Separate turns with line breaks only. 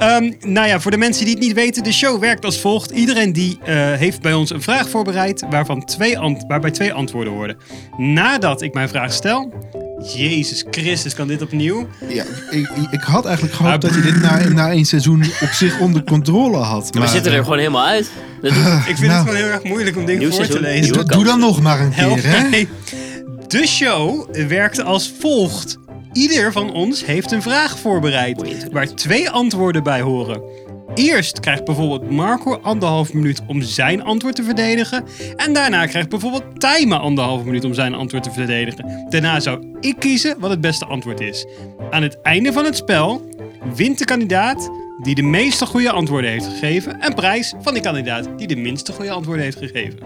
Ehm, nou ja, voor de mensen die het niet weten, de show werkt als volgt. Iedereen die eh, heeft bij ons een vraag voorbereid, waarvan twee waarbij twee antwoorden worden. Nadat ik mijn vraag stel, Jezus Christus, kan dit opnieuw?
Ja, ik, ik had eigenlijk gehoopt
Ah,
dat je dit na, na één seizoen op zich onder controle had.
We
maar,
zitten er gewoon helemaal uit. Dat
Ik vind
Nou.
het gewoon heel erg moeilijk om dingen voor te lezen.
doe, doe dan nog maar een
Help
keer, hè?
mij. De show werkt als volgt. Ieder van ons heeft een vraag voorbereid, waar twee antwoorden bij horen. Eerst krijgt bijvoorbeeld Marco anderhalf minuut om zijn antwoord te verdedigen. En daarna krijgt bijvoorbeeld Tijma anderhalf minuut om zijn antwoord te verdedigen. Daarna zou ik kiezen wat het beste antwoord is. Aan het einde van het spel wint de kandidaat die de meeste goede antwoorden heeft gegeven. En prijs van de kandidaat die de minste goede antwoorden heeft gegeven.